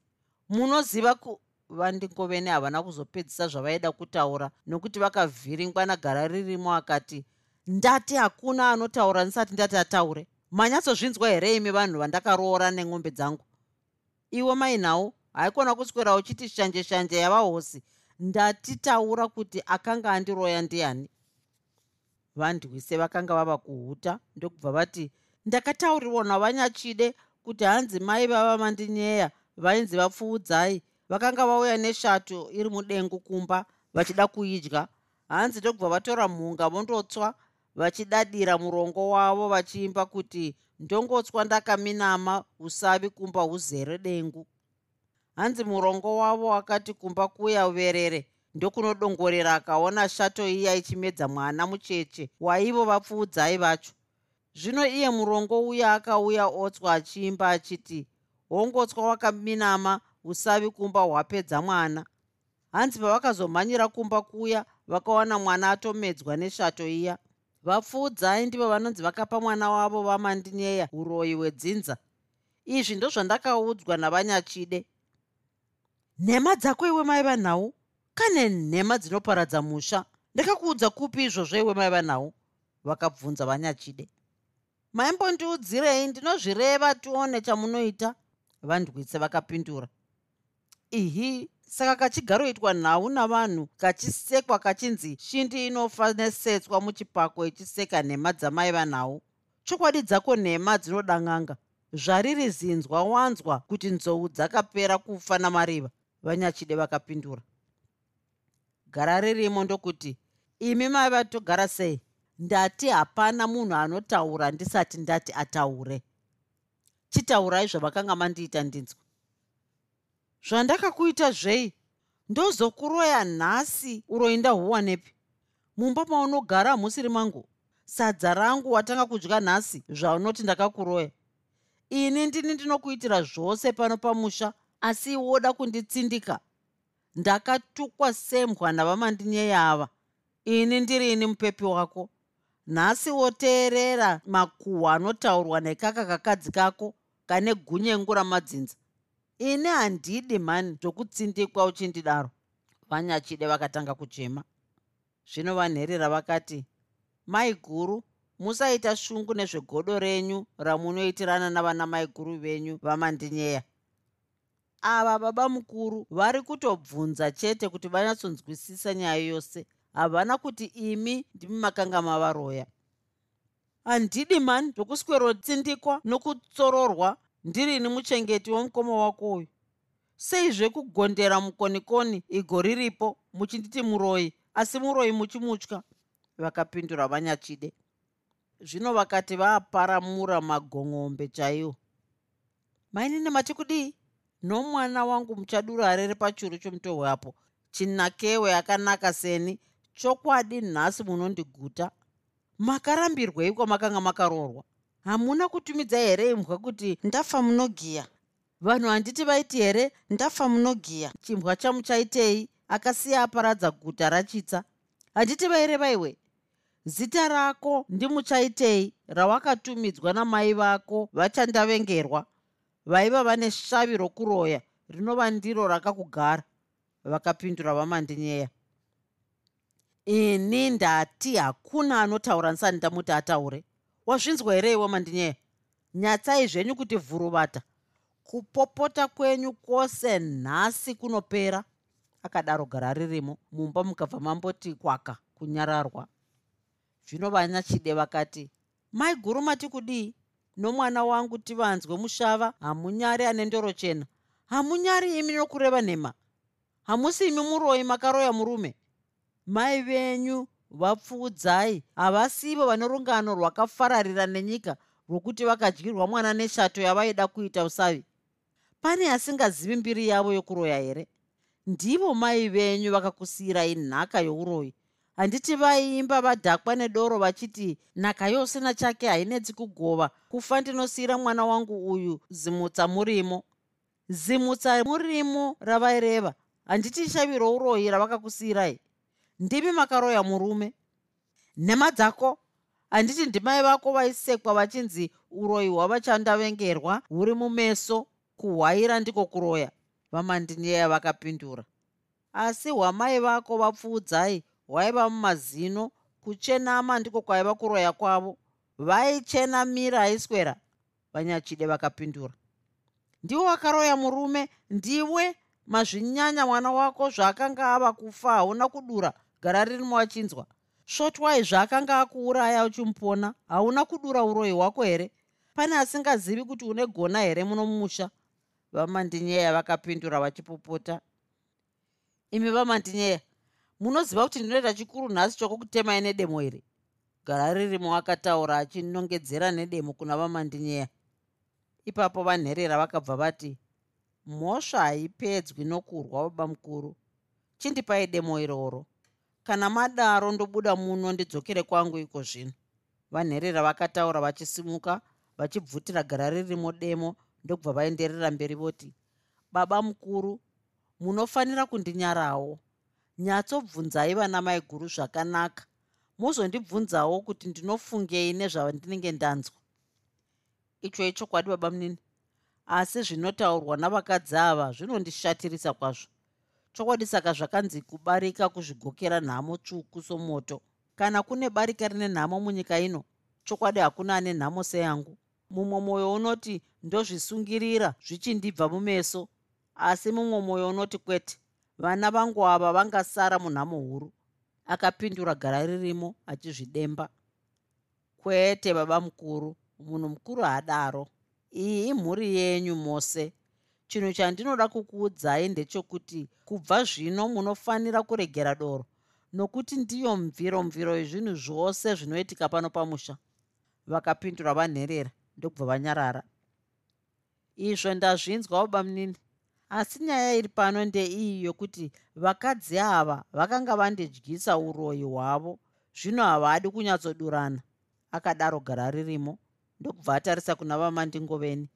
Munoziva ku vandingoveni havana kuzopedzisa zvavaida kutaura nokuti vakavhiringwa nagara ririmo akati ndati hakuna anotaura ndisati ndati ataure. Manyatsozvinzwa here imi vanhu vandakaroora nemwombe dzangu? Iwe mainhau haikona kuswera uchiti shanje shanje yavahosi ndatitaura kuti akanga andiroya ndiani? Vandwise vakanga vava kuhuta ndokubva vati ndakataurirwa navanyachide kuti hanzi mai vava mandinyeya vainzi vapfuudzai. Vakanga vauya neshato iri mudengu kumba vachida kuidya hanzi ndokubva vatora mhunga vondotswa vachidadira murongo wavo vachiimba kuti ndongotswa ndakaminama usavi kumba huzere dengu. Hanzi murongo wavo akati kumba kuya uverere ndokunodongorera akaona shato iya ichimedza mwana mucheche waivo vapfuudzai vacho zvino iye murongo uya akauya otswa achiimba achiti hongotswa wakaminama usavi kumba hwapedza mwana. Hanzi pavakazomhanyira kumba kuya vakawana mwana atomedzwa neshato iya. Vapfuudzai ndivo vanonzi vakapa mwana wavo vamandinyeya uroyi hwedzinza. Izvi ndozvandakaudzwa navanyachide. Nhema dzako iwe maiva nhau kane nhema dzinoparadza musha. Ndakakuudza kupi izvozvo iwe maiva nhau vakabvunza vanyachide maimbondiudzirei ndinozvireva tione chamunoita? Vandwitse vakapindura. Ihi saka kachigaroitwa nhau navanhu kachisekwa kachinzi shindi inofa nesetswa muchipako ichiseka nhema dzamaiva nhau chokwadi dzako nhema dzinodang'anga. Zvariri zinzwa wanzwa kuti nzou dzakapera kufa namariva. Vanyachide vakapindura. Gara ririmo ndokuti imi maiva togara sei ndati hapana munhu anotaura ndisati ndati ataure. Chitaurai zvavakanga mandiita ndinzwa. Zvandakakuita zvei? Ndozokuroya nhasi uroyi ndahuwanepi mumba maunogara hamusiri mangu. Sadza rangu watanga kudya nhasi zvaunoti ndakakuroya. Ini ndini ndinokuitira zvose pano pamusha asi woda kunditsindika. Ndakatukwa sembwa navamandinyeya ini ndirini mupepi wako nhasi woteerera makuhwa anotaurwa nekaka kakadzi kako kane gunyengu ramadzinza ini handidi mhani zvokutsindikwa uchindidaro. Vanyachide vakatanga kuchema. Zvino vanherera vakati mai guru musaita shungu nezvegodo renyu ramunoitirana navana mai guru venyu vamandinyeya ava baba mukuru vari kutobvunza chete kuti vanyatsonzwisisa nyaya yose havana kuti imi ndimi makanga mavaroya. Handidi mani zvokuswerotsindikwa nokutsororwa. Ndirini muchengeti womukoma wako uyu? Seizvekugondera mukonikoni igo riripo muchinditi muroyi asi muroyi muchimutya. Vakapindura vanyachide. Zvino vakati vaaparamura magong'ombe chaiwo. Mainini mati kudii nomwana wangu muchadura rere pachuru chomutohwe apo. Chinakewe akanaka seni chokwadi nhasi munondiguta makarambirwei kwamakanga makaroorwa hamuna kutumidza here imbwa kuti ndafa munogiya? Vanhu handiti vaiti here ndafa munogiya? Chimbwa chamuchaitei akasiya aparadza guta rachitsa. Handiti vaireva iwe zita rako ndimuchaitei? Rawakatumidzwa namai vako vachandavengerwa. Vaiva vane shavi rokuroya rinova ndiro rakakugara. Vakapindura vamandinyeya ini ndati hakuna anotaura nsani ndamuti ataure. Wazvinzwa here iwe mandinyeya? Nyatsai zvenyu kuti vhuruvata. Kupopota kwenyu kwose nhasi kunopera. Akadaro gara ririmo mumba mukabva mamboti kwaka kunyararwa. Zvino vanyachide vakati mai guru mati kudii? Nomwana wangu tivanzwe mushava hamunyari ane ndoro chena. Hamunyari imi nokureva nhema. Hamusi imi muroi makaroya murume mai venyu vapfuudzai. Havasivo vane rungano rwakafararira nenyika rwokuti vakadyirwa mwana neshato yavaida kuita usavi. Pane asingazivi mbiri yavo yokuroya here? Ndivo mai venyu vakakusiyirai nhaka youroyi. Handiti vaimba vadhakwa nedoro vachiti nhaka yose nachake hainetsi kugova. Kufa ndinosiyira mwana wangu uyu zimutsa murimo. Zimutsa murimo ravaireva. Handiti shavi rouroyi ravakakusiyirai ndimi makaroya murume. Nhema dzako handiti ndimai vako vaisekwa vachinzi uroyi hwavachandavengerwa huri mumeso kuhwaira ndiko kuroya vamandinyeya vakapindura. Asi hwamai vako vapfuudzai hwaiva mumazino kuchenama ndiko kwaiva kuroya kwavo vaichenamira aiswera vanyachide vakapindura. Ndiwo wakaroya murume ndiwe mazvinyanya mwana wako zvaakanga ava kufa hauna kudura gara ririmo achinzwa shotwai zvaakanga akuuraya uchimupona hauna kudura uroyi hwako here? Pane asingazivi kuti une gona here muno mumusha? Vamandinyeya vakapindura vachipopota. Imi vamandinyeya munoziva kuti ndinoita chikuru nhasi chokukutemai nedemo iri gara ririmo akataura achinongedzera nedemo kuna vamandinyeya ipapo vanherera vakabva vati mhosva haipedzwi nokurwa baba mukuru. Chindipai demo iroro kana madaro ndobuda muno ndidzokere kwangu iko zvino. Vanherera vakataura vachisimuka vachibvutira gara ririmo demo ndokubva vaenderera mberi voti baba mukuru munofanira kundinyarawo nyatsobvunzai vana mai guru zvakanaka. Muzondibvunzawo kuti ndinofungei nezvandinenge ndanzwa. Icho ichokwadi baba munini. Asi zvinotaurwa navakadzi ava zvinondishatirisa kwazvo chokwadi saka zvakanzi kubarika kuzvigokera nhamo tsvuku somoto. Kana kune barika rine nhamo munyika ino chokwadi hakuna ane nhamo seyangu. Mumwe mwoyo unoti ndozvisungirira zvichindibva mumeso asi mumwe mwoyo unoti kwete vana vangu ava vangasara munhamo huru. Akapindura gara ririmo achizvidemba. Kwete baba mukuru munhu mukuru haadaro. Iyi imhuri yenyu mose chinhu chandinoda kukuudzai ndechekuti kubva zvino munofanira kuregera doro nokuti ndiyo mviro mviro yezvinhu zvose zvinoitika pano pamusha. Vakapindura vanherera ndokubva vanyarara. Izvo ndazvinzwa baba munini. Asi nyaya iri pano ndeiyi yokuti vakadzi ava vakanga vandidyisa uroyi hwavo zvino havadi kunyatsodurana. Akadaro gara ririmo ndokubva atarisa kuna vamandingoveni.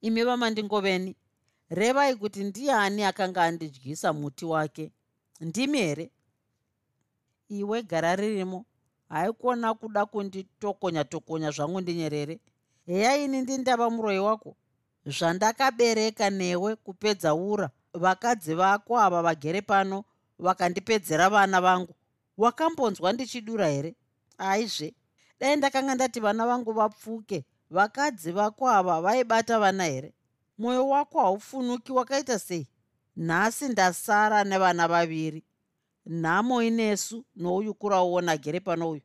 Imi vamandingoveni revai kuti ndiani akanga andidyisa muti wake? Ndimi here? Iwe gara ririmo. Haikuona kuda kunditokonya tokonya zvangu ndinyerere. Heya ini ndindava muroyi wako. Zvandakabereka newe kupedza ura. Vakadzi vako ava vagere pano vakandipedzera vana vangu. Wakambonzwa ndichidura here? Aizve. Dai ndakanga ndati vana vangu vapfuke vakadzi vako ava vaibata vana here mwoyo wako haufunuki wakaita sei? Nhasi ndasara nevana vaviri nhamo inesu nouyu kurauona gere pano uyu.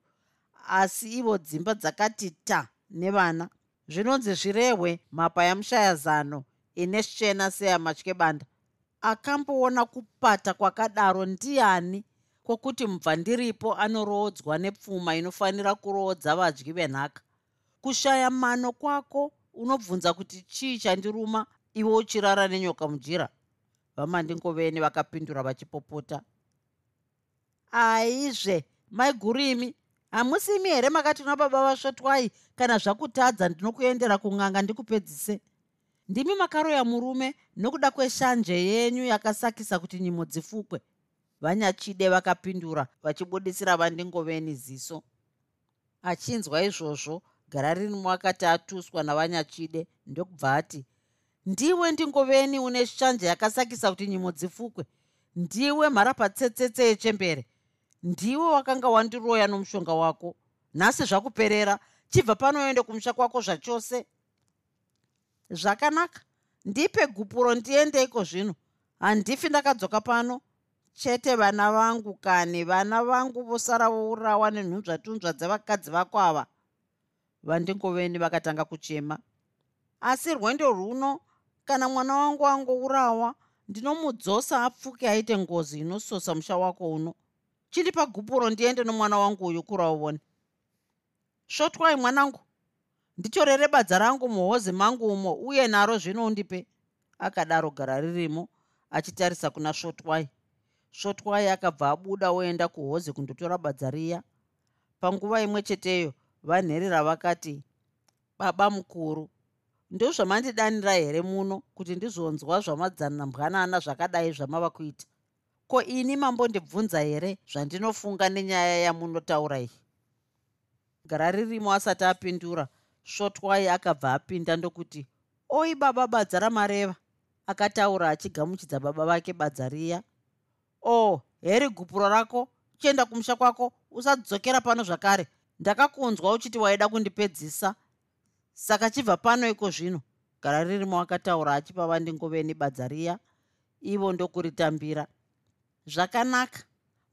Asi ivo dzimba dzakati ta nevana zvinonzi zvirehwe mhapa yamushayazano ine shena seyamatyebanda akamboona kupata kwakadaro ndiani kwokuti mubva ndiripo anoroodzwa nepfuma inofanira kuroodza vadyi venhaka. Kushaya mano kwako unobvunza kuti chii chandiruma? Iwe uchirara nenyoka mujira vamandingoveni vakapindura vachipopota. Aizve maigurimi hamusimi here makati una baba vasvotwai kana zvakutadza ndinokuendera kun'anga ndikupedzise. Ndimi makaroya murume nokuda kweshanje yenyu yakasakisa kuti nyimo dzifukwe. Vanyachide vakapindura vachibudisira vandingoveni ziso. Achinzwa izvozvo gararirimo akati atuswa navanyachide ndokubva ati ndiwe ndingoveni une shanje yakasakisa kuti nyimo dzifukwe? Ndiwe mharapatsetsetse yechembere? Ndiwe wakanga wandiroya nomushonga wako? Nhasi zvakuperera chibva panoende kumusha kwako zvachose? Zvakanaka. Ndipe gupuro ndiendeiko zvino? Handifi ndakadzoka pano. Chete vana vangu kani vana vangu vosara vourawa nenhunzvatunzva dzevakadzi vako ava vandingoveni vakatanga kuchema. Asi rwendo rwuno kana mwana wangu angourawa ndinomudzosa apfuke aite ngozi inososa musha wako uno. Chindipa gupuro ndiende nomwana wangu uyu kurauvone shotwai mwanangu. Nditorere badza rangu muhozi mangu umo uye naro zvino undipe. Akadaro gara ririmo achitarisa kuna shotwai. Shotwai akabva abuda oenda kuhozi kundotora badza riya. Panguva imwe cheteyo vanherera vakati baba mukuru ndozvamandidanira here muno kuti ndizonzwa zvamadzana mbwanana zvakadai zvamava kuita ko ini mambondibvunza here zvandinofunga nenyaya yamunotaura iyi? Gara ririmo asati apindura svotwai akabva apinda ndokuti oi baba badza ramareva akataura achigamuchidza baba vake badza riya. O oh, heri gupuro rako? Chienda kumusha kwako usadzokera pano zvakare ndakakunzwa uchiti waida kundipedzisa. Saka chibva pano iko zvino gara ririmo akataura achipa vandingoveni badza riya ivo ndokuritambira. Zvakanaka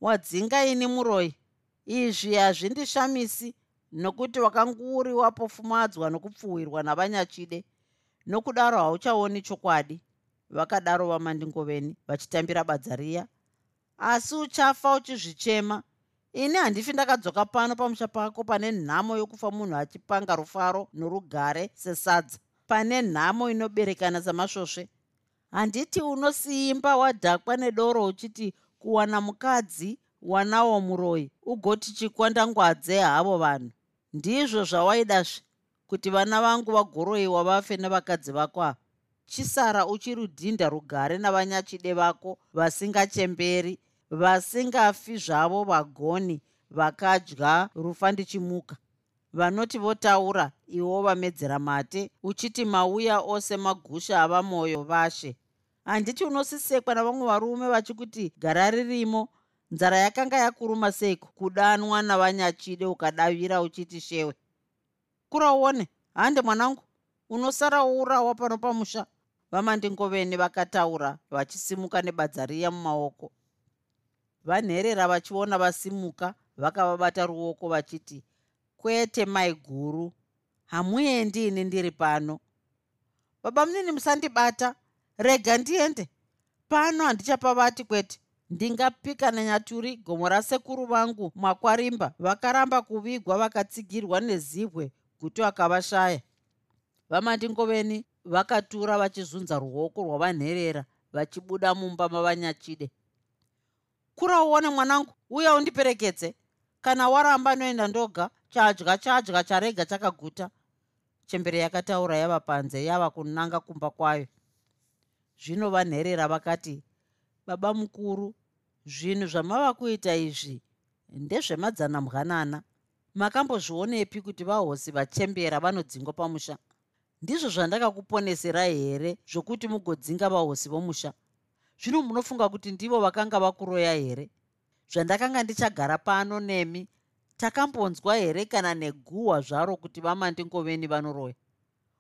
wadzinga ini muroi. Izvi hazvindishamisi nokuti wakanguuri wapofumadzwa nokupfuwirwa navanyachide nokudaro hauchaoni chokwadi. Vakadaro vamandingoveni vachitambira badza riya. Asi uchafa uchizvichema ini handifi ndakadzoka pano pamusha pako pane nhamo yokufa munhu achipanga rufaro norugare sesadza. Pane nhamo inoberekana samasvosve handiti unosiimba wadhakwa nedoro uchiti kuwana mukadzi wanawo muroi ugoti chikwandangwadze havo vanhu. Ndizvo zvawaidazve kuti vana vangu vagoroyiwa vafe nevakadzi vako ava. Chisara uchirudhinda rugare navanyachide vako vasingachemberi vasingafi zvavo vagoni vakadya rufa ndichimuka vanoti votaura iwo vamedzera mate uchiti mauya ose magusha ava mwoyo vashe. Handiti unosisekwa navamwe varume vachikuti gara ririmo nzara yakanga yakuruma seiko? Kudanwa navanyachide ukadavira uchiti shewe. Kura uone hande mwanangu unosara urawa pano pamusha. Vamandingoveni vakataura vachisimuka nebadza riya mumaoko vanherera vachiona vasimuka vakavabata ruoko vachiti kwete mai guru hamuendi ini ndiri pano. Baba munini musandibata rega ndiende. Pano handichapa vati kwete. Ndingapika nanyaturi gomo rasekuru vangu mwakwarimba vakaramba kuvigwa vakatsigirwa nezibwe guti akavashaya. Vamandingoveni vakatura vachizunza ruoko rwavanherera vachibuda mumba mavanyachide kura uone mwanangu uya undiperekedze kana waramba noenda ndoga chadya chadya charega chakaguta. Chembere yakataura yava panze yava kunanga kumba kwayo. Zvino vanherera vakati baba mukuru zvinhu zvamava kuita izvi ndezvemadzana mbwanana makambozvionepi kuti vahosi vachembera vanodzingwa pamusha? Ndizvo zvandakakuponesera here zvokuti mugodzinga vahosi vomusha zvino munofunga kuti ndivo vakanga vakuroya here? Zvandakanga ndichagara pano nemi takambonzwa here kana neguhwa zvaro kuti vamandingoveni vanoroya?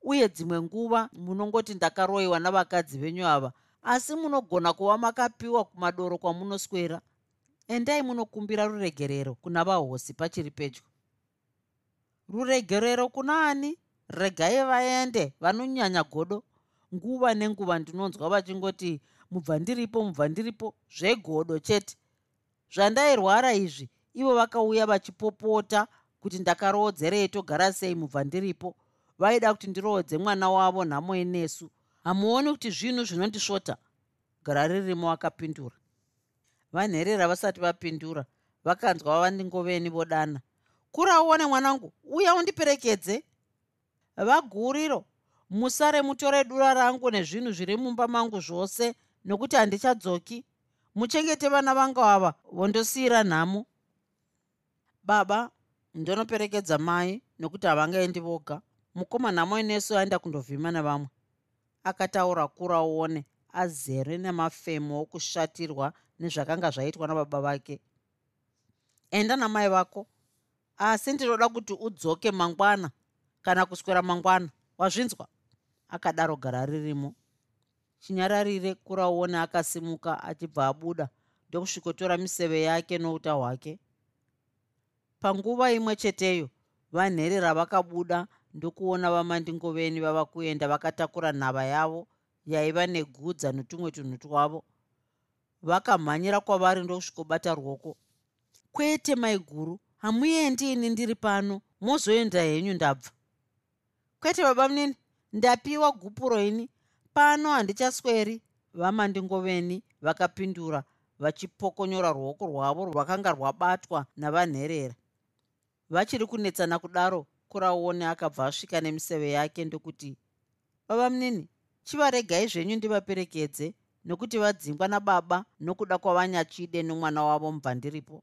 Uye dzimwe nguva munongoti ndakaroyiwa navakadzi venyu ava asi munogona kuva makapiwa kumadoro kwamunoswera? Endai munokumbira ruregerero kuna vahosi pachiri pedyo. Ruregerero kuna ani regai vaende vanonyanya godo nguva nenguva ndinonzwa vachingoti mubva ndiripo mubva ndiripo zvegodo chete. Zvandairwara izvi ivo vakauya vachipopota kuti ndakarodzerei togara sei mubva ndiripo. Vaida kuti ndiroodze mwana wavo nhamo inesu hamuoni kuti zvinhu zvinondisvota gara ririmo akapindura vanherera vasati vapindura vakanzwa vandingoveni vodana. Kura uone mwanangu uya undiperekedze? Vaguriro musare mutore dura rangu nezvinhu zviri mumba mangu zvose nokuti handichadzoki. Muchengete vana vangu ava vondosiyira nhamo. Baba ndonoperekedza mai nokuti havangaendi voga. Mukoma nhamo inesu aenda kundovhima nevamwe akataura kuraone azere nemafemo okushatirwa nezvakanga zvaitwa nababa vake. Enda namai vako. Asi ndinoda kuti udzoke mangwana kana kuswera mangwana. Wazvinzwa? Akadaro gara ririmo chinyararire kuraone akasimuka achibva abuda. Ndokusvikotora miseve yake nouta hwake. Panguva imwe cheteyo vanherera vakabuda ndokuona vamandingoveni vava kuenda vakatakura nhava yavo yaiva negudza netumwe tunhu twavo. Vakamhanyira kwavari ndokusvikobata ruoko. Kwete maiguru hamuendi ini ndiri pano mozoenda henyu ndabva. Kwete baba munini ndapiwa gupuro ini pano handichasweri. Vamandingoveni vakapindura vachipokonyora ruoko rwavo rwakanga rwabatwa navanherera. Vachiri kunetsana kudaro kuraone akabva asvika nemiseve yake ndokuti baba munini chivaregai zvenyu ndivaperekedze nokuti vadzingwa nababa nokuda kwavanyachide nomwana wavo mubva ndiripo.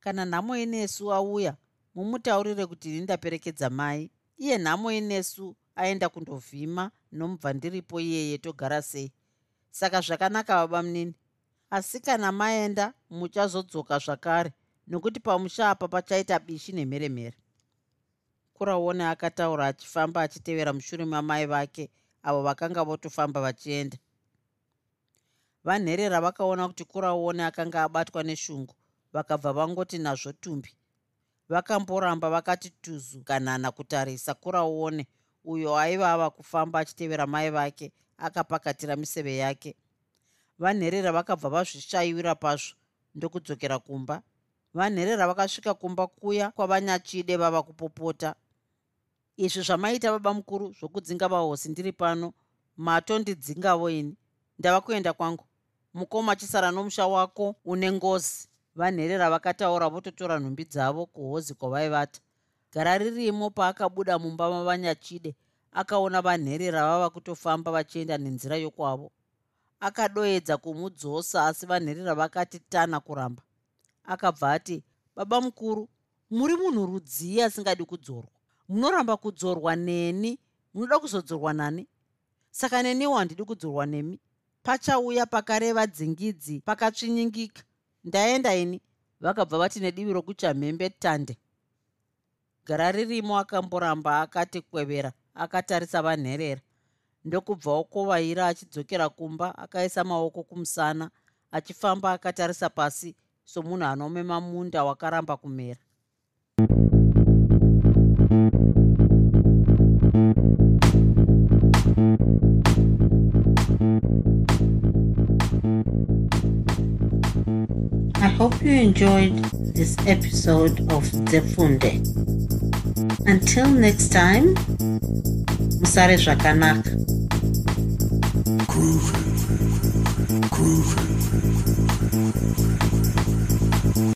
Kana nhamo inesu auya mumutaurire kuti ini ndaperekedza mai. Iye nhamo inesu aenda kundovhima nomubva ndiripo iyeye togara sei. Saka zvakanaka baba munini. Asi kana maenda muchazodzoka zvakare nokuti pamusha apa pachaita bishi nemheremhere kuraone akataura achifamba achitevera mushure mamai vake avo vakanga votofamba vachienda. Vanherera vakaona kuti kuraone akanga abatwa neshungu vakabva vangoti nazvo tumbi. Vakamboramba vakati tuzu ganhana kutarisa kuraone uyo aiva ava kufamba achitevera mai vake akapakatira miseve yake. Vanherera vakabva vazvishayiwira pazvo ndokudzokera kumba. Vanherera vakasvika kumba kuya kwavanyachide vava kupopota. Izvi zvamaita baba mukuru zvokudzinga vahosi ndiri pano matondidzingawo ini. Ndava kuenda kwangu. Mukoma achisara nomusha wako une ngozi. Vanherera vakataura vototora nhumbi dzavo kuhozi kwavaivata gara ririmo paakabuda mumba mavanyachide akaona vanherera vava kutofamba vachienda nenzira yokwavo. Akadoedza kumudzosa asi vanherera vakati tana kuramba. Akabva ati baba mukuru muri munhu rudzii asingadi kudzorwa. Munoramba kudzorwa neni? Munoda kuzodzorwa nani? Saka neniwo handidi kudzorwa nemi? Pachauya pakareva dzingidzi pakatsvinyingika. Ndaenda ini. Vakabva vati nedivi rokuchamhembe tande gara ririmo akamboramba akati kwevera akatarisa vanherera ndokubva okovaira achidzokera kumba akaisa maoko kumusana achifamba akatarisa pasi somunhu anomema munda wakaramba kumera I hope you enjoyed this episode of Zefunde. Until next time, Musare Zvakanaka. Groovy, groovy.